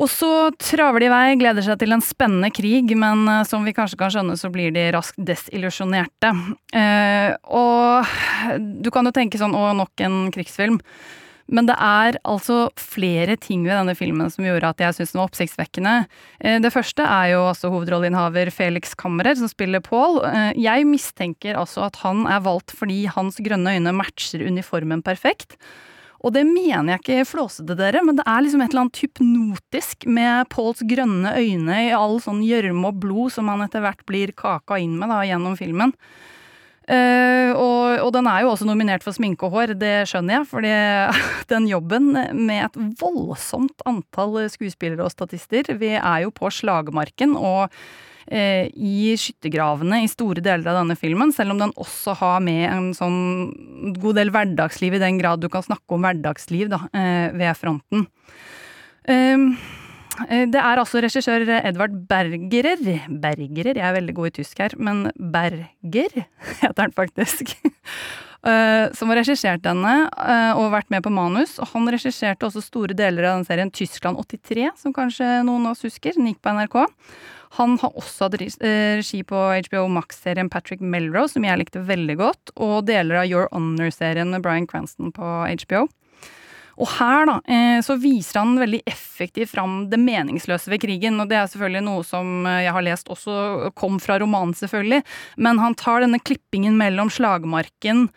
Og så traver de i vei, gleder seg til en spennende krig, men uh, som vi kanskje kan skjønne, så blir de raskt desillusjonerte. Eh, og du kan jo tenke sånn å, nok en krigsfilm. Men det er altså flere ting ved denne filmen som gjorde at jeg syntes den var oppsiktsvekkende. Uh, det første er jo altså hovedrolleinnehaver Felix Kammerer, som spiller Paul. Jeg mistenker altså at han er valgt fordi hans grønne øyne matcher uniformen perfekt. Og det mener jeg ikke flåsete, dere, men det er liksom et eller annet hypnotisk med Pauls grønne øyne i all sånn gjørme og blod som han etter hvert blir kaka inn med da, gjennom filmen. Uh, og, og, den er jo også nominert for sminke og hår, det skjønner jeg, fordi den jobben med et voldsomt antall skuespillere og statister Vi er jo på slagmarken, og i skyttergravene i store deler av denne filmen, selv om den også har med en sånn god del hverdagsliv, i den grad du kan snakke om hverdagsliv da, eh, ved fronten. Ehm, eh, det er altså regissør Edvard Bergerer Bergerer, jeg er veldig god i tysk her, men Berger heter han faktisk. som har regissert denne og vært med på manus. Og han regisserte også store deler av den serien Tyskland 83, som kanskje noen av oss husker. Den gikk på NRK. Han har også hatt eh, regi på HBO Max-serien Patrick Melrose, som jeg likte veldig godt, og deler av Your Honor-serien med Bryan Cranston på HBO. Og her da, eh, så viser han veldig effektivt fram det meningsløse ved krigen. Og det er selvfølgelig noe som eh, jeg har lest også kom fra romanen, selvfølgelig. Men han tar denne klippingen mellom slagmarken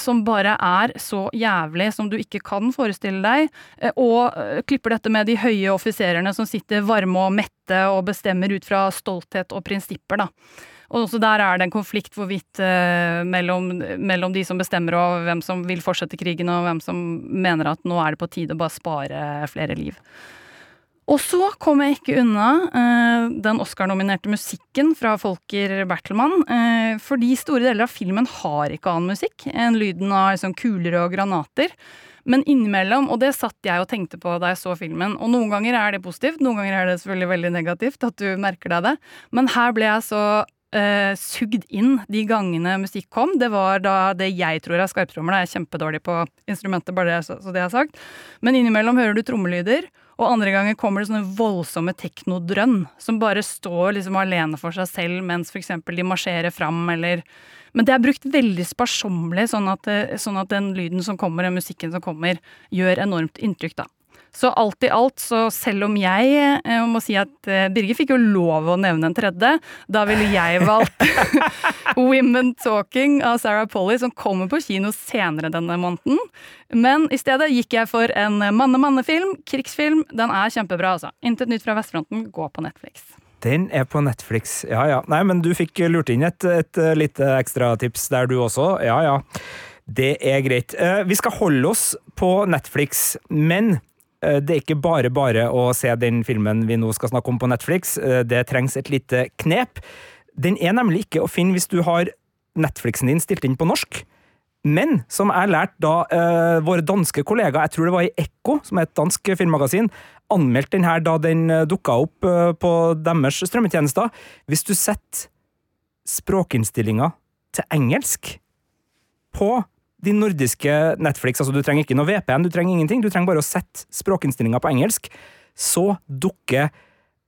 som bare er så jævlig som du ikke kan forestille deg, eh, og eh, klipper dette med de høye offiserene som sitter varme og mette og bestemmer ut fra stolthet og prinsipper, da. Og også der er det en konflikt hvorvidt eh, mellom, mellom, de som bestemmer og hvem som vil fortsette krigen, og hvem som mener at nå er det på tide å bare spare flere liv. Og så kom jeg ikke unna eh, den Oscar-nominerte musikken fra Folker Bertelmann. Eh, fordi store deler av filmen har ikke annen musikk enn lyden av liksom, kuler og granater. Men innimellom, og det satt jeg og tenkte på da jeg så filmen, og noen ganger er det positivt, noen ganger er det selvfølgelig veldig negativt at du merker deg det, men her ble jeg så eh, sugd inn de gangene musikk kom. Det var da det jeg tror er skarptrommer. Jeg er kjempedårlig på instrumentet, bare det, så, så det har sagt. Men innimellom hører du trommelyder. Og andre ganger kommer det sånne voldsomme teknodrønn som bare står liksom alene for seg selv mens f.eks. de marsjerer fram, eller Men det er brukt veldig sparsommelig, sånn at, sånn at den lyden som kommer, den musikken som kommer, gjør enormt inntrykk, da. Så alt i alt, så selv om jeg eh, må si at eh, Birger fikk jo lov å nevne en tredje, da ville jeg valgt Women Talking av Sarah Polly, som kommer på kino senere denne måneden. Men i stedet gikk jeg for en manne-manne-film, krigsfilm. Den er kjempebra, altså. Intet nytt fra vestfronten, gå på Netflix. Den er på Netflix, ja ja. Nei, men du fikk lurt inn et, et lite ekstratips der, du også. Ja ja. Det er greit. Eh, vi skal holde oss på Netflix, men Eh, det er ikke bare bare å se den filmen vi nå skal snakke om på Netflix. Eh, det trengs et lite knep. Den er nemlig ikke å finne hvis du har Netflixen din stilt inn på norsk. Men som jeg lærte da eh, våre danske kollegaer, jeg tror det var i Ekko, som er et dansk filmmagasin, anmeldte den her da den eh, dukka opp eh, på deres strømmetjenester. Hvis du setter språkinnstillinga til engelsk på de nordiske Netflix, altså du trenger ikke noe VPN, du trenger ingenting, du trenger bare å sette språkinnstillinga på engelsk, så dukker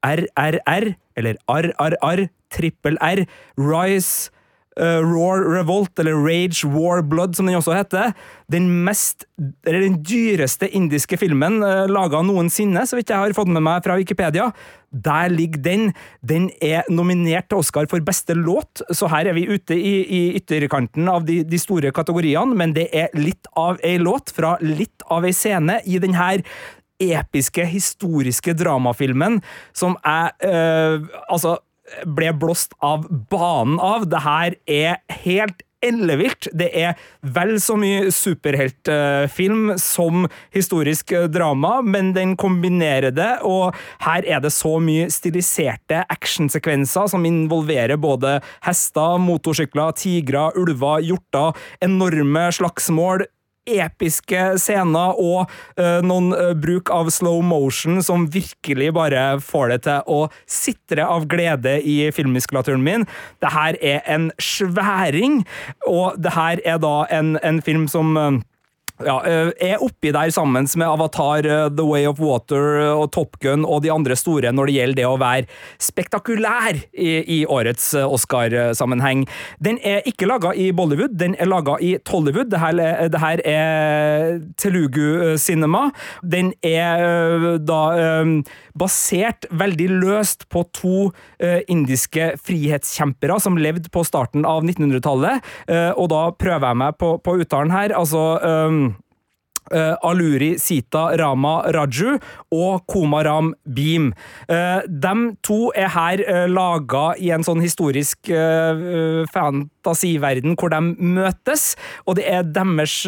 RRR, eller RRR, trippel R, Rise, uh, Roar Revolt, eller Rage War Blood, som den også heter. Den mest, eller den dyreste indiske filmen uh, laga noensinne, så vidt jeg har fått med meg fra Wikipedia. Der ligger den. Den er nominert til Oscar for beste låt, så her er vi ute i, i ytterkanten av de, de, store kategoriene, men det er litt av ei låt fra litt av ei scene i den her episke, historiske dramafilmen som jeg øh, Altså ble blåst av banen av. Det her er helt ellevilt. Det er vel så mye superheltfilm som historisk drama, men den kombinerer det, og her er det så mye stiliserte actionsekvenser som involverer både hester, motorsykler, tigre, ulver, hjorter, enorme slagsmål, episke scener og uh, noen uh, bruk av slow motion som virkelig bare får det til å sitre av glede i filmmuskulaturen min. Det her er en sværing, og det her er da en, en film som uh, ja, eh, er oppi der sammen med Avatar, eh, The Way of Water eh, og Top Gun og de andre store når det gjelder det å være spektakulær i, i årets Oscar-sammenheng. Den er ikke laga i Bollywood, den er laga i Tollywood. Det her, det her er Telugu Cinema. Den er da basert veldig løst på to indiske frihetskjempere som levde på starten av 1900-tallet, og da prøver jeg meg på, på uttalen her. altså Uh, Aluri Sita Rama Raju og Komaram Beam. Uh, de to er her uh, laga i en sånn historisk uh, fantasiverden hvor de møtes, og det er deres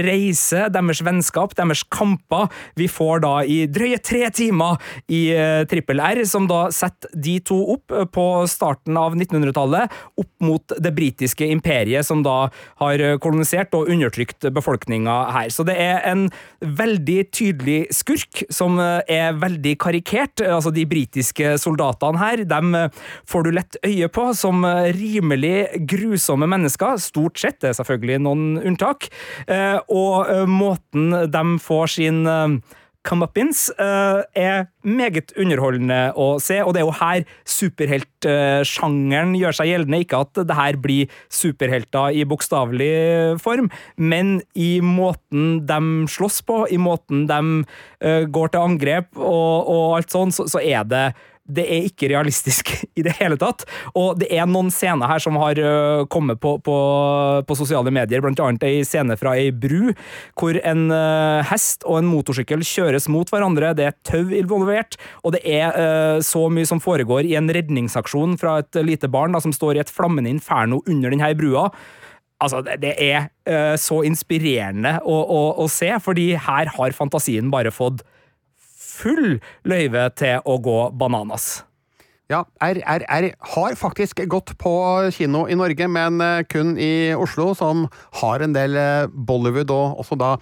reise, deres vennskap, deres kamper vi får da i drøye tre timer i Trippel R, som da setter de to opp på starten av 1900-tallet, opp mot det britiske imperiet som da har kolonisert og undertrykt befolkninga her. Så det er en veldig tydelig skurk, som eh, er veldig karikert. Altså, de britiske soldatene her, dem eh, får du lett øye på som eh, rimelig grusomme mennesker. Stort sett, det er selvfølgelig noen unntak. Og måten de får sin comeuppins uh, er meget underholdende å se, og det er jo her superheltsjangeren gjør seg gjeldende. Ikke at det her blir superhelter i bokstavelig form, men i måten de slåss på, i måten de går til angrep og, og alt sånn, så, så er det det er ikke realistisk i det hele tatt. Og det er noen scener her som har uh, kommet på, på, på, sosiale medier, blant annet ei scene fra ei bru, hvor en uh, hest og en motorsykkel kjøres mot hverandre. Det er tau involvert, og det er uh, så mye som foregår i en redningsaksjon fra et lite barn da, som står i et flammende inferno under denne brua. Altså, det er så inspirerende å, å, å se, fordi her har fantasien bare fått full løyve til å gå bananas. Ja, RRR har faktisk gått på kino i Norge, men eh, kun i Oslo, som har en del eh, Bollywood og også da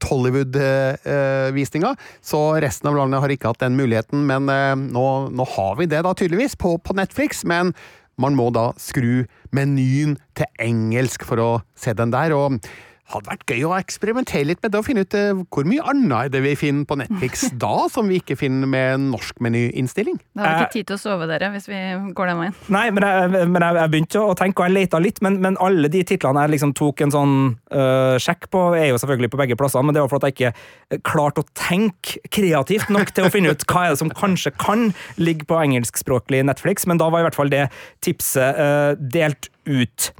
Tollywood-visninger. Så resten av landet har ikke hatt den muligheten, men eh, nå, nå har vi det da tydeligvis på, på Netflix. Men man må da skru menyen til engelsk for å se den der. og hadde vært gøy å eksperimentere litt med det og finne ut uh, hvor mye annet er det vi finner på Netflix da, som vi ikke finner med norsk menyinnstilling. har har ikke tid til å sove dere hvis vi går den veien. Nei, men jeg, men jeg, jeg begynte å tenke, og jeg leita litt, men, men, alle de titlene jeg liksom tok en sånn uh, sjekk på, er jo selvfølgelig på begge plasser, men det var for at jeg ikke klarte å tenke kreativt nok til å finne ut hva er det som kanskje kan ligge på engelskspråklig Netflix, men da var i hvert fall det tipset uh, delt ut.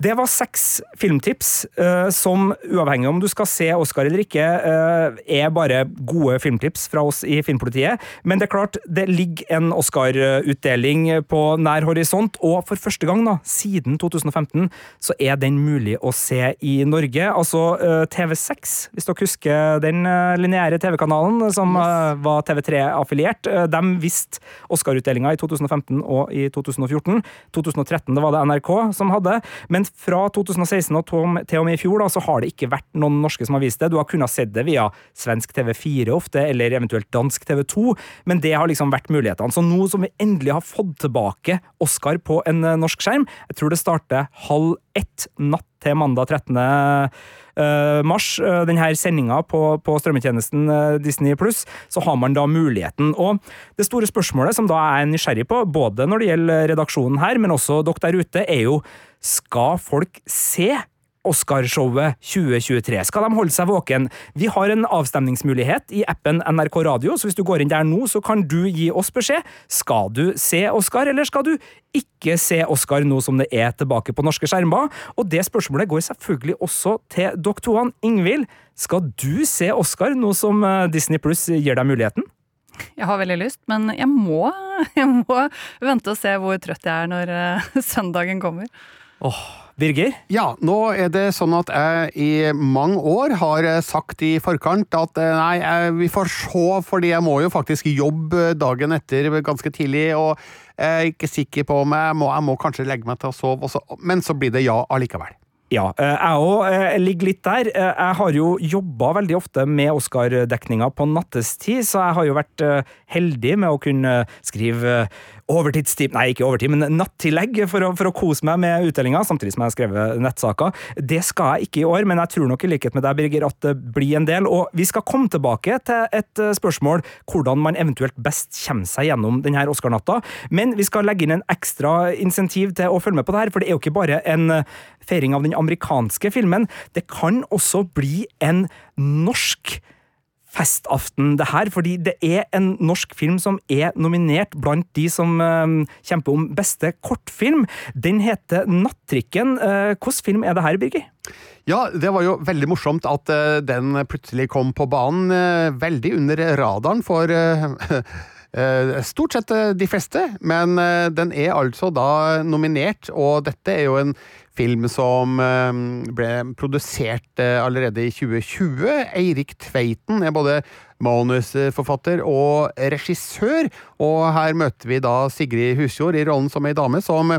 Det var seks filmtips uh, som, uavhengig om du skal se Oscar eller ikke, uh, er bare gode filmtips fra oss i Filmpolitiet. Men det er klart, det ligger en Oscar-utdeling på nær horisont, og for første gang da, siden 2015 så er den mulig å se i Norge. Altså uh, TV6, hvis dere husker den lineære TV-kanalen som var TV3-affiliert. de visste Oscar-utdelinga i 2015 og i 2014. 2013 det var det NRK som hadde. men fra 2016 og til og med i fjor da, så har det ikke vært noen norske som har vist det. Du har kunnet sett det via svensk TV4 ofte, eller eventuelt dansk TV2, men det har liksom vært mulighetene. Så nå som vi endelig har fått tilbake Oscar på en eh, norsk skjerm, jeg tror det starter halv ett natt til mandag 13. Uh, mars, uh, denne sendinga på, på strømmetjenesten uh, Disney pluss, så har man da muligheten. Og det store spørsmålet som da er nysgjerrig på, både når det gjelder redaksjonen her, men også dere der ute, er jo skal folk se Oscarshowet 2023. Skal de holde seg våken? Vi har en avstemningsmulighet i appen NRK Radio, så hvis du går inn der nå, så kan du gi oss beskjed. Skal du se Oscar, eller skal du ikke se Oscar nå som det er tilbake på norske skjermer? Og det spørsmålet går selvfølgelig også til dere to. Ingvild, skal du se Oscar nå som eh, Disney Pluss gir deg muligheten? Jeg har veldig lyst, men jeg må, jeg må vente og se hvor trøtt jeg er når uh, søndagen kommer. Åh, Birger? Ja, nå er det sånn at jeg i mange år har sagt i forkant at eh, nei, jeg, vi får se, fordi jeg må jo faktisk jobbe dagen etter ganske tidlig, og jeg er ikke sikker på om jeg må, jeg må kanskje legge meg til å sove, også, men så blir det ja allikevel. Ja, eh, jeg òg eh, ligger litt der. Jeg har jo jobba veldig ofte med Oscar-dekninga på nattestid, så jeg har jo vært heldig med å kunne skrive overtidstid Nei, ikke overtid, men nattillegg for å, for å kose meg med utdelinga, samtidig som jeg har skrevet nettsaker. Det skal jeg ikke i år, men jeg tror nok i likhet med deg, Birger, at det blir en del. Og vi skal komme tilbake til et eh, spørsmål hvordan man eventuelt best kommer seg gjennom denne Oscar-natta. Men vi skal legge inn en ekstra insentiv til å følge med på det her, for det er jo ikke bare en eh, feiring av den amerikanske filmen. Det kan også bli en norsk festaften, det her, fordi det er en norsk film som er nominert blant de som uh, kjemper om beste kortfilm. Den heter Nattrikken. Uh, Hvilken film er det her, Birger? Ja, det var jo veldig morsomt at uh, den plutselig kom på banen, veldig under radaren for Stort sett de fleste, men den er altså da nominert, og dette er jo en film som eh, ble produsert eh, allerede i 2020. Eirik Tveiten er både manusforfatter og regissør, og her møter vi da Sigrid Husjord i rollen som ei dame som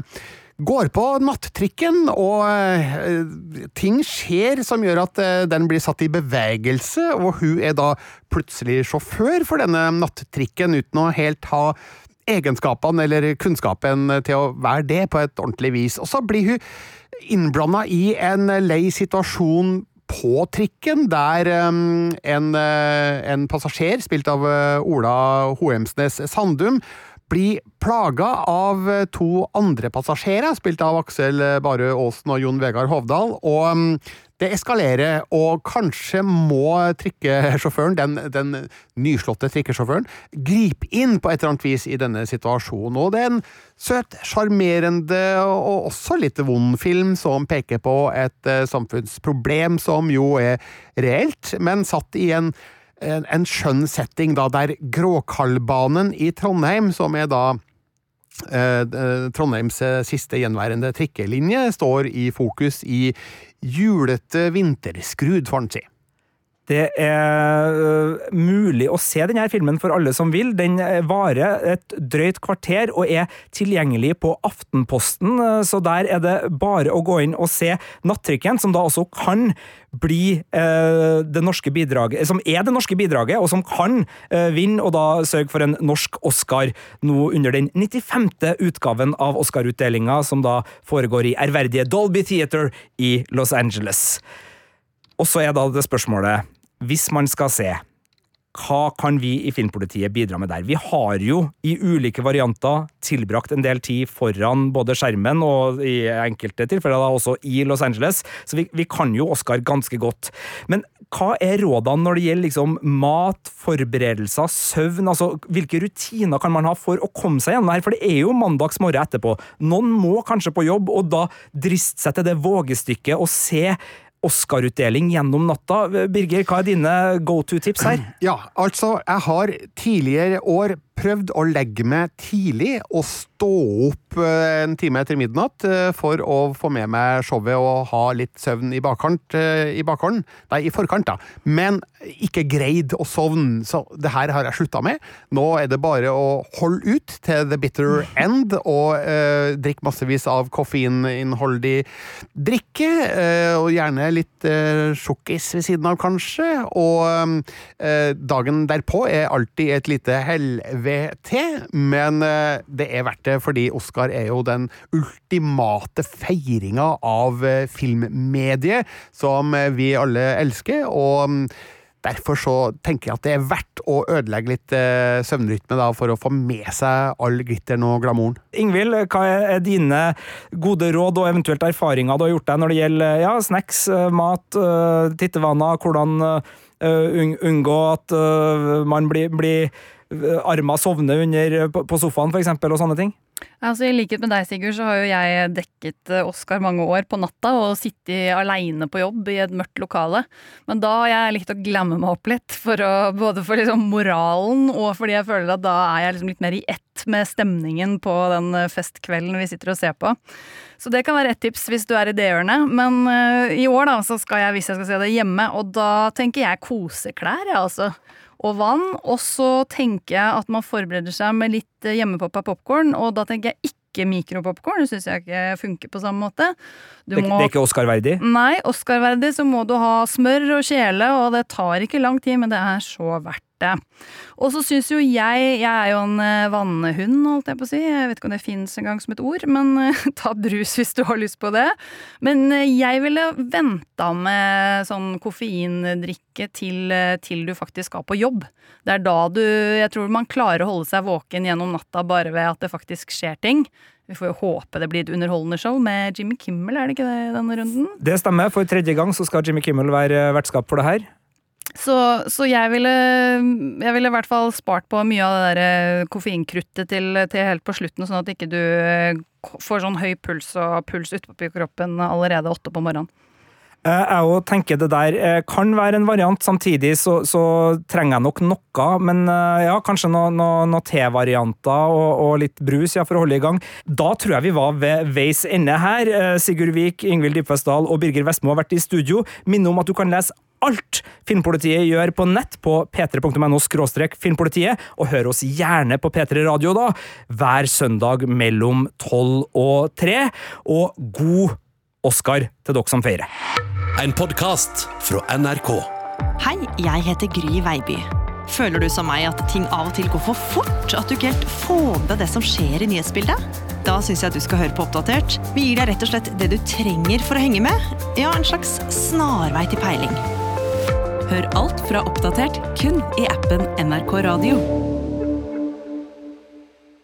går på nattrikken, og uh, ting skjer som gjør at den blir satt i bevegelse, og hun er da plutselig sjåfør for denne nattrikken uten å helt ha egenskapene eller kunnskapen til å være det på et ordentlig vis. Og så blir hun innblanda i en lei situasjon på trikken, der um, en, uh, en, passasjer, spilt av uh, Ola Hoemsnes Sandum, blir plaga av to andre passasjerer, spilt av Aksel Barø Aasen og Jon Vegard Hovdal. Og um, det eskalerer, og kanskje må trikkesjåføren, den, den nyslåtte trikkesjåføren, gripe inn på et eller annet vis i denne situasjonen. Og det er en søt, sjarmerende og også litt vond film som peker på et uh, samfunnsproblem som jo er reelt, men satt i en en, en skjønn setting, da, der Gråkallbanen i Trondheim, som er da eh, Trondheims siste gjenværende trikkelinje, står i fokus i julete vinterskrud, får en si. Det er uh, mulig å se denne filmen for alle som vil. Den varer et drøyt kvarter og er tilgjengelig på Aftenposten, uh, så der er det bare å gå inn og se Nattrykken, som da også kan bli det norske bidraget, som er det norske bidraget, og som kan vinne, og da sørge for en norsk Oscar nå under den 95. utgaven av Oscar-utdelinga, som da foregår i ærverdige Dolby Theater i Los Angeles. Og så er da det spørsmålet hvis man skal se hva kan vi i Filmpolitiet bidra med der? Vi har jo i ulike varianter tilbrakt en del tid foran både skjermen og i enkelte tilfeller da også i Los Angeles, så vi, vi kan jo Oscar ganske godt. Men hva er rådene når det gjelder liksom mat, forberedelser, søvn? altså Hvilke rutiner kan man ha for å komme seg gjennom her? For det er jo mandags morgen etterpå. Noen må kanskje på jobb, og da driste seg til det vågestykket å se Oscar-utdeling gjennom natta. Birger, hva er dine go to-tips her? Ja, altså, jeg har tidligere år prøvd å legge meg tidlig og stå opp eh, en time etter midnatt eh, for å få med meg showet og ha litt søvn i bakkant. Eh, I bakhånd. Nei, i forkant, da. Men ikke greid å sovne, så det her har jeg slutta med. Nå er det bare å holde ut til the bitter end og eh, drikke massevis av koffeininnholdig drikke. Eh, og gjerne litt eh, sjokkis ved siden av, kanskje. Og dagen derpå er alltid et lite helvete til, men eh, det er verdt det, fordi Oscar er jo den ultimate feiringa av eh, filmmediet, som eh, vi alle elsker. og mm, Derfor så tenker jeg at det er verdt å ødelegge litt eh, søvnrytme da, for å få med seg all glitteren og glamouren. Ingvild, hva er dine gode råd og eventuelt erfaringer du har gjort deg når det gjelder ja, snacks, mat, tittevaner, hvordan uh, unngå at uh, man blir, blir arma sovner under, på sofaen, f.eks., og sånne ting? Altså, I likhet med deg, Sigurd, så har jo jeg dekket eh, Oscar mange år på natta og sittet aleine på jobb i et mørkt lokale. Men da har jeg likt å glamme meg opp litt, for å, både for liksom moralen og fordi jeg føler at da er jeg liksom litt mer i ett med stemningen på den eh, festkvelden vi sitter og ser på. Så det kan være ett tips hvis du er i det hjørnet. Men uh, i år da, så skal jeg, hvis jeg skal se det hjemme, og da tenker jeg koseklær, jeg ja, altså og vann. Og så tenker jeg at man forbereder seg med litt eh, hjemmepoppa popkorn, og da tenker jeg ikke mikropopkorn. Det syns jeg ikke funker på samme måte. Du det, må, det er ikke Oscar-verdig? Nei, Oscar-verdig så må du ha smør og kjele, og det tar ikke lang tid, men det er så verdt det. Og så syns jo jeg Jeg er jo en eh, vannhund, holdt jeg på å si. Jeg vet ikke om det fins engang som et ord, men eh, ta brus hvis du har lyst på det. Men eh, jeg ville venta med sånn koffeindrikke til, til du faktisk skal på jobb. Det er da du Jeg tror man klarer å holde seg våken gjennom natta bare ved at det faktisk skjer ting. Vi får jo håpe det blir et underholdende show med Jimmy Kimmel, er det ikke det denne runden? Det stemmer. For tredje gang så skal Jimmy Kimmel være vertskap for det her. Så, så, jeg ville jeg ville i hvert fall spart på mye av det der eh, koffeinkruttet til, til, helt på slutten, sånn at ikke du eh, får sånn høy puls og puls utpå kroppen allerede åtte på morgenen. Eh, jeg òg tenker det der kan være en variant. Samtidig så, så trenger jeg nok noe, men ja, kanskje noen noe, noe te-varianter og, og, litt brus ja, for å holde i gang. Da tror jeg vi var ved veis ende her. Sigurd Vik, Ingvild Dybfestdal og Birger Vestmo har vært i studio. Minner om at du kan lese alt Filmpolitiet gjør på nett på p3.no filmpolitiet, og hør oss gjerne på P3 Radio da, hver søndag mellom tolv og tre. Og god Oscar til dere som feirer. En podkast fra NRK. Hei, jeg heter Gry Veiby. Føler du som meg at ting av og til går for fort? At du ikke helt får med deg det som skjer i nyhetsbildet? Da syns jeg at du skal høre på Oppdatert. Vi gir deg rett og slett det du trenger for å henge med. Ja, en slags snarvei til peiling. Hør alt fra Oppdatert kun i appen NRK Radio.